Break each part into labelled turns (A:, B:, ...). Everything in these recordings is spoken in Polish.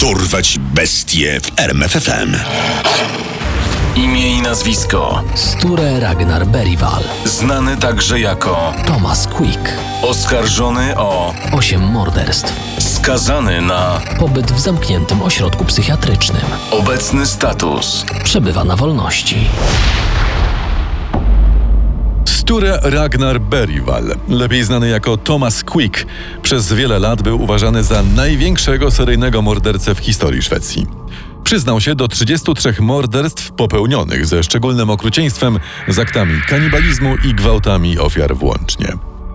A: Dorwać bestie w RMFFM.
B: Imię i nazwisko.
C: Sture Ragnar Berival.
B: Znany także jako
C: Thomas Quick.
B: oskarżony o
C: Osiem morderstw.
B: skazany na
C: Pobyt w zamkniętym ośrodku psychiatrycznym.
B: obecny status.
C: Przebywa na wolności.
D: Sture Ragnar Berival, lepiej znany jako Thomas Quick, przez wiele lat był uważany za największego seryjnego mordercę w historii Szwecji. Przyznał się do 33 morderstw popełnionych ze szczególnym okrucieństwem, z aktami kanibalizmu i gwałtami ofiar włącznie.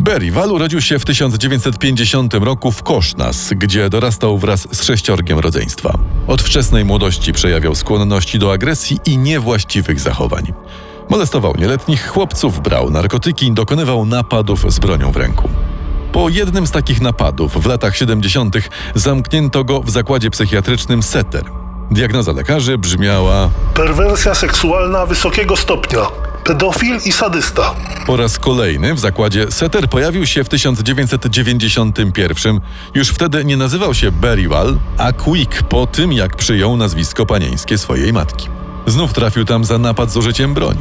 D: Berival urodził się w 1950 roku w Kosznas, gdzie dorastał wraz z sześciorgiem rodzeństwa. Od wczesnej młodości przejawiał skłonności do agresji i niewłaściwych zachowań. Molestował nieletnich chłopców, brał narkotyki, dokonywał napadów z bronią w ręku. Po jednym z takich napadów w latach 70. zamknięto go w zakładzie psychiatrycznym Setter. Diagnoza lekarzy brzmiała
E: Perwersja seksualna wysokiego stopnia. Pedofil i sadysta.
D: po raz kolejny w zakładzie Setter pojawił się w 1991. Już wtedy nie nazywał się Berival, a Quick po tym, jak przyjął nazwisko panieńskie swojej matki. Znów trafił tam za napad z użyciem broni.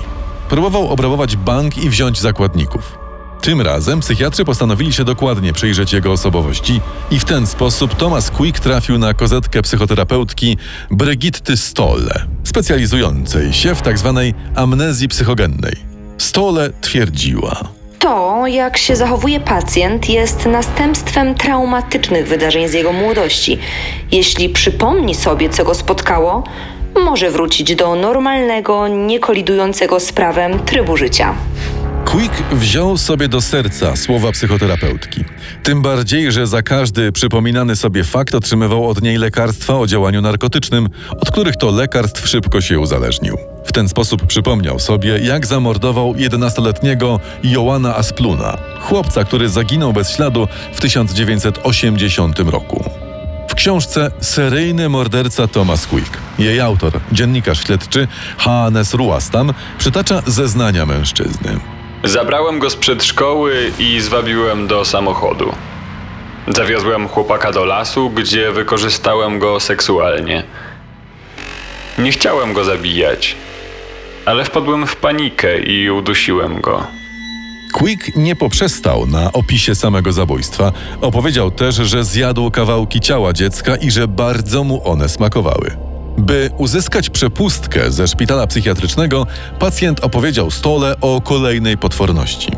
D: Próbował obrabować bank i wziąć zakładników. Tym razem psychiatrzy postanowili się dokładnie przyjrzeć jego osobowości i w ten sposób Thomas Quick trafił na kozetkę psychoterapeutki Brigitty Stolle, specjalizującej się w tzw. amnezji psychogennej. Stolle twierdziła,
F: To, jak się zachowuje pacjent, jest następstwem traumatycznych wydarzeń z jego młodości. Jeśli przypomni sobie, co go spotkało, może wrócić do normalnego, niekolidującego z prawem trybu życia.
D: Quick wziął sobie do serca słowa psychoterapeutki. Tym bardziej, że za każdy przypominany sobie fakt otrzymywał od niej lekarstwa o działaniu narkotycznym, od których to lekarstw szybko się uzależnił. W ten sposób przypomniał sobie, jak zamordował 11-letniego Joana Aspluna, chłopca, który zaginął bez śladu w 1980 roku. W książce Seryjny morderca Thomas Quick. Jej autor, dziennikarz śledczy Hannes Ruastam, przytacza zeznania mężczyzny.
G: Zabrałem go z przedszkoły i zwabiłem do samochodu. Zawiozłem chłopaka do lasu, gdzie wykorzystałem go seksualnie. Nie chciałem go zabijać, ale wpadłem w panikę i udusiłem go.
D: Quick nie poprzestał na opisie samego zabójstwa. Opowiedział też, że zjadł kawałki ciała dziecka i że bardzo mu one smakowały. By uzyskać przepustkę ze szpitala psychiatrycznego, pacjent opowiedział stole o kolejnej potworności.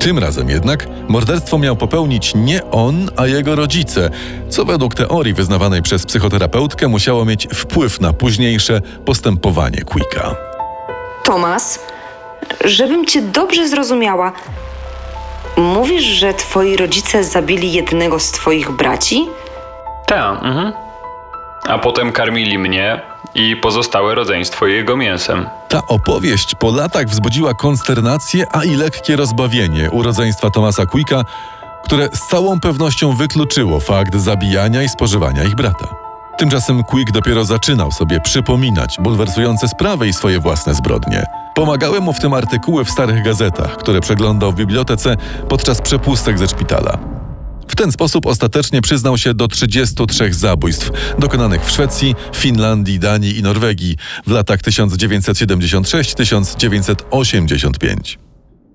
D: Tym razem jednak morderstwo miał popełnić nie on, a jego rodzice, co według teorii wyznawanej przez psychoterapeutkę musiało mieć wpływ na późniejsze postępowanie Quicka.
F: Tomas, żebym cię dobrze zrozumiała, mówisz, że twoi rodzice zabili jednego z twoich braci?
G: Ta, mhm. A potem karmili mnie i pozostałe rodzeństwo jego mięsem.
D: Ta opowieść po latach wzbudziła konsternację, a i lekkie rozbawienie u rodzeństwa Thomasa Quicka, które z całą pewnością wykluczyło fakt zabijania i spożywania ich brata. Tymczasem Quick dopiero zaczynał sobie przypominać bulwersujące sprawy i swoje własne zbrodnie. Pomagały mu w tym artykuły w starych gazetach, które przeglądał w bibliotece podczas przepustek ze szpitala. W ten sposób ostatecznie przyznał się do 33 zabójstw dokonanych w Szwecji, Finlandii, Danii i Norwegii w latach 1976-1985.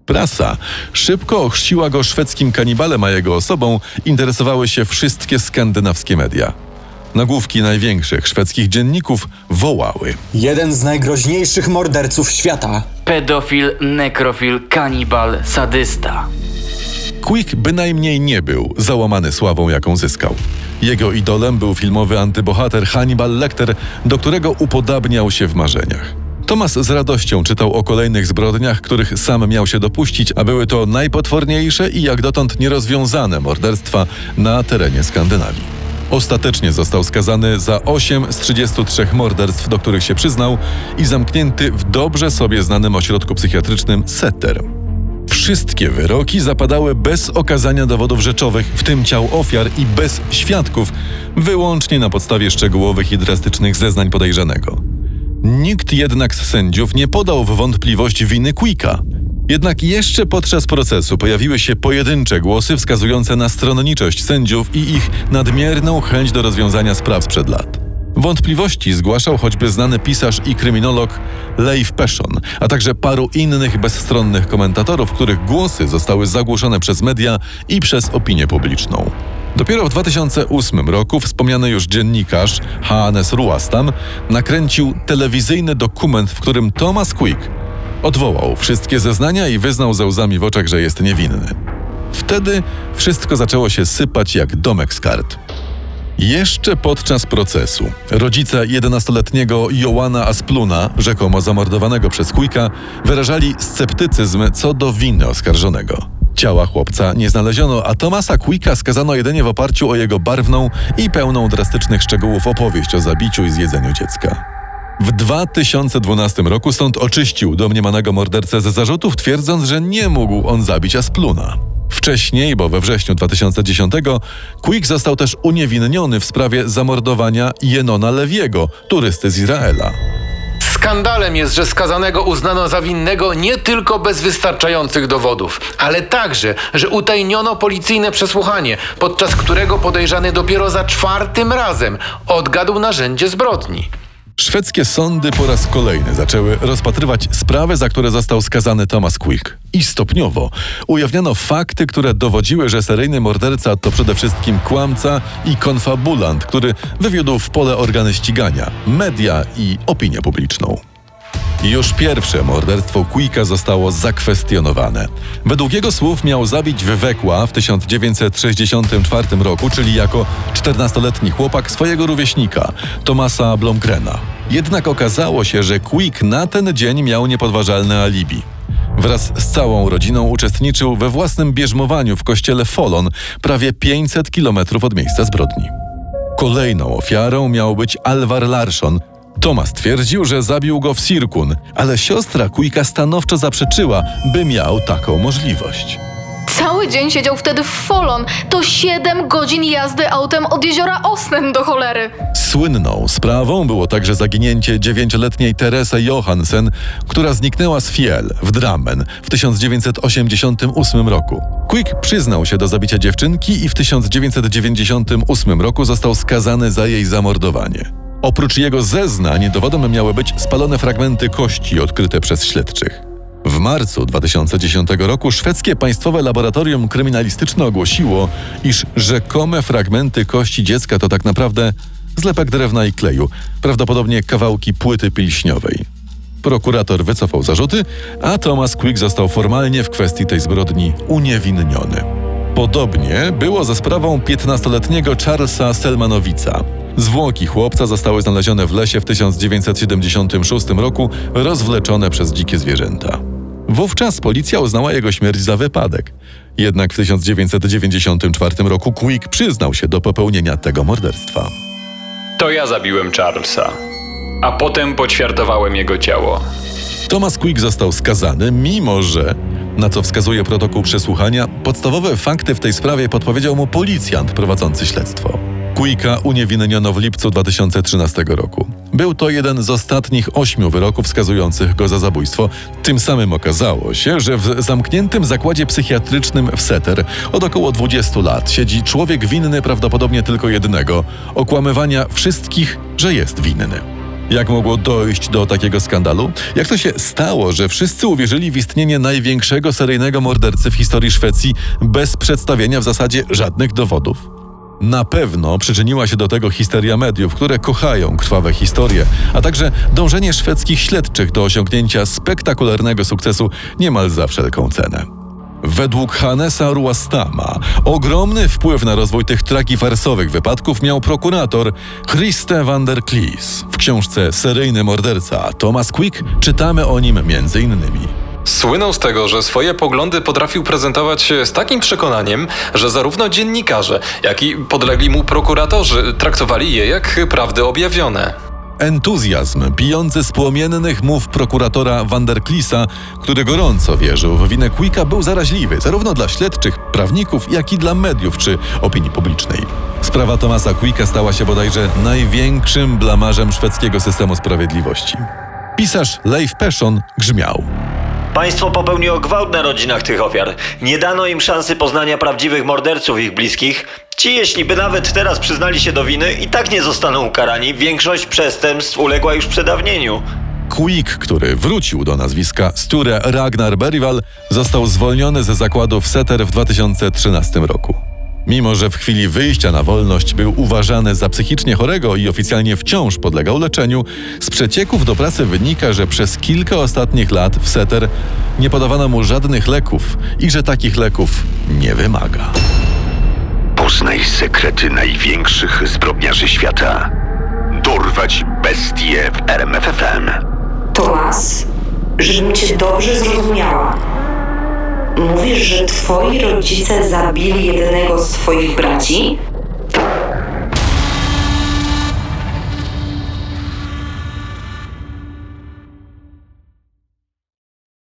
D: Prasa szybko ochrzciła go szwedzkim kanibalem, a jego osobą interesowały się wszystkie skandynawskie media. Nagłówki największych szwedzkich dzienników wołały.
H: Jeden z najgroźniejszych morderców świata.
I: Pedofil, nekrofil, kanibal, sadysta.
D: Quick bynajmniej nie był załamany sławą, jaką zyskał. Jego idolem był filmowy antybohater Hannibal Lecter, do którego upodabniał się w marzeniach. Thomas z radością czytał o kolejnych zbrodniach, których sam miał się dopuścić, a były to najpotworniejsze i jak dotąd nierozwiązane morderstwa na terenie Skandynawii. Ostatecznie został skazany za 8 z 33 morderstw, do których się przyznał i zamknięty w dobrze sobie znanym ośrodku psychiatrycznym Setter. Wszystkie wyroki zapadały bez okazania dowodów rzeczowych, w tym ciał ofiar i bez świadków, wyłącznie na podstawie szczegółowych i drastycznych zeznań podejrzanego. Nikt jednak z sędziów nie podał w wątpliwość winy Quicka. Jednak jeszcze podczas procesu pojawiły się pojedyncze głosy wskazujące na stronniczość sędziów i ich nadmierną chęć do rozwiązania spraw sprzed lat. Wątpliwości zgłaszał choćby znany pisarz i kryminolog Leif Peszon, a także paru innych bezstronnych komentatorów, których głosy zostały zagłuszone przez media i przez opinię publiczną. Dopiero w 2008 roku wspomniany już dziennikarz Hannes Ruastam nakręcił telewizyjny dokument, w którym Thomas Quick odwołał wszystkie zeznania i wyznał ze łzami w oczach, że jest niewinny. Wtedy wszystko zaczęło się sypać jak domek z kart. Jeszcze podczas procesu rodzice 11-letniego Joana Aspluna, rzekomo zamordowanego przez Quicka, wyrażali sceptycyzm co do winy oskarżonego. Ciała chłopca nie znaleziono, a Tomasa Quicka skazano jedynie w oparciu o jego barwną i pełną drastycznych szczegółów opowieść o zabiciu i zjedzeniu dziecka. W 2012 roku sąd oczyścił domniemanego mordercę ze zarzutów, twierdząc, że nie mógł on zabić Aspluna. Wcześniej, bo we wrześniu 2010, Quick został też uniewinniony w sprawie zamordowania Jenona Lewiego, turysty z Izraela.
J: Skandalem jest, że skazanego uznano za winnego nie tylko bez wystarczających dowodów, ale także, że utajniono policyjne przesłuchanie, podczas którego podejrzany dopiero za czwartym razem odgadł narzędzie zbrodni.
D: Szwedzkie sądy po raz kolejny zaczęły rozpatrywać sprawy, za które został skazany Thomas Quick. I stopniowo ujawniano fakty, które dowodziły, że seryjny morderca to przede wszystkim kłamca i konfabulant, który wywiódł w pole organy ścigania, media i opinię publiczną. Już pierwsze morderstwo Quicka zostało zakwestionowane. Według jego słów miał zabić wywekła w 1964 roku, czyli jako 14-letni chłopak swojego rówieśnika, Tomasa Blomgrena. Jednak okazało się, że Quick na ten dzień miał niepodważalne alibi. Wraz z całą rodziną uczestniczył we własnym bierzmowaniu w kościele Folon, prawie 500 kilometrów od miejsca zbrodni. Kolejną ofiarą miał być Alvar Larsson, Tomas twierdził, że zabił go w Sirkun, ale siostra Quicka stanowczo zaprzeczyła, by miał taką możliwość.
K: Cały dzień siedział wtedy w Folon. To 7 godzin jazdy autem od jeziora Osnen do cholery.
D: Słynną sprawą było także zaginięcie dziewięcioletniej Teresy Johansen, która zniknęła z Fiel w Drammen w 1988 roku. Quick przyznał się do zabicia dziewczynki i w 1998 roku został skazany za jej zamordowanie. Oprócz jego zeznań dowodem miały być spalone fragmenty kości odkryte przez śledczych. W marcu 2010 roku szwedzkie państwowe laboratorium kryminalistyczne ogłosiło, iż rzekome fragmenty kości dziecka to tak naprawdę zlepek drewna i kleju, prawdopodobnie kawałki płyty pilśniowej. Prokurator wycofał zarzuty, a Thomas Quick został formalnie w kwestii tej zbrodni uniewinniony. Podobnie było ze sprawą 15-letniego Charlesa Selmanowica. Zwłoki chłopca zostały znalezione w lesie w 1976 roku, rozwleczone przez dzikie zwierzęta. Wówczas policja uznała jego śmierć za wypadek. Jednak w 1994 roku Quick przyznał się do popełnienia tego morderstwa.
G: To ja zabiłem Charlesa, a potem poćwiartowałem jego ciało.
D: Thomas Quick został skazany, mimo że, na co wskazuje protokół przesłuchania, podstawowe fakty w tej sprawie podpowiedział mu policjant prowadzący śledztwo. Quicka uniewinniono w lipcu 2013 roku. Był to jeden z ostatnich ośmiu wyroków skazujących go za zabójstwo. Tym samym okazało się, że w zamkniętym zakładzie psychiatrycznym w Seter od około 20 lat siedzi człowiek winny prawdopodobnie tylko jednego okłamywania wszystkich, że jest winny. Jak mogło dojść do takiego skandalu? Jak to się stało, że wszyscy uwierzyli w istnienie największego seryjnego mordercy w historii Szwecji bez przedstawienia w zasadzie żadnych dowodów? Na pewno przyczyniła się do tego histeria mediów, które kochają krwawe historie, a także dążenie szwedzkich śledczych do osiągnięcia spektakularnego sukcesu niemal za wszelką cenę. Według Hannesa Ruastama ogromny wpływ na rozwój tych tragifarsowych wypadków miał prokurator Christe van der Klies. W książce Seryjny morderca Thomas Quick czytamy o nim między innymi.
L: Słynął z tego, że swoje poglądy potrafił prezentować z takim przekonaniem, że zarówno dziennikarze, jak i podlegli mu prokuratorzy traktowali je jak prawdy objawione.
D: Entuzjazm pijący z płomiennych mów prokuratora Van der Klisa, który gorąco wierzył w winę Quicka, był zaraźliwy zarówno dla śledczych, prawników, jak i dla mediów czy opinii publicznej. Sprawa Tomasa Quicka stała się bodajże największym blamarzem szwedzkiego systemu sprawiedliwości. Pisarz Leif Peszon grzmiał.
M: Państwo popełniło gwałt na rodzinach tych ofiar. Nie dano im szansy poznania prawdziwych morderców ich bliskich. Ci, jeśli by nawet teraz przyznali się do winy, i tak nie zostaną ukarani. Większość przestępstw uległa już przedawnieniu.
D: Quick, który wrócił do nazwiska Sture Ragnar Berival, został zwolniony ze zakładu w Setter w 2013 roku. Mimo, że w chwili wyjścia na wolność był uważany za psychicznie chorego i oficjalnie wciąż podlegał leczeniu, z przecieków do pracy wynika, że przez kilka ostatnich lat w Setter nie podawano mu żadnych leków i że takich leków nie wymaga.
A: Poznaj sekrety największych zbrodniarzy świata. Dorwać bestie w RMFFM.
F: Tomas, żebym cię dobrze zrozumiała. Mówisz, że twoi rodzice zabili jednego z twoich braci?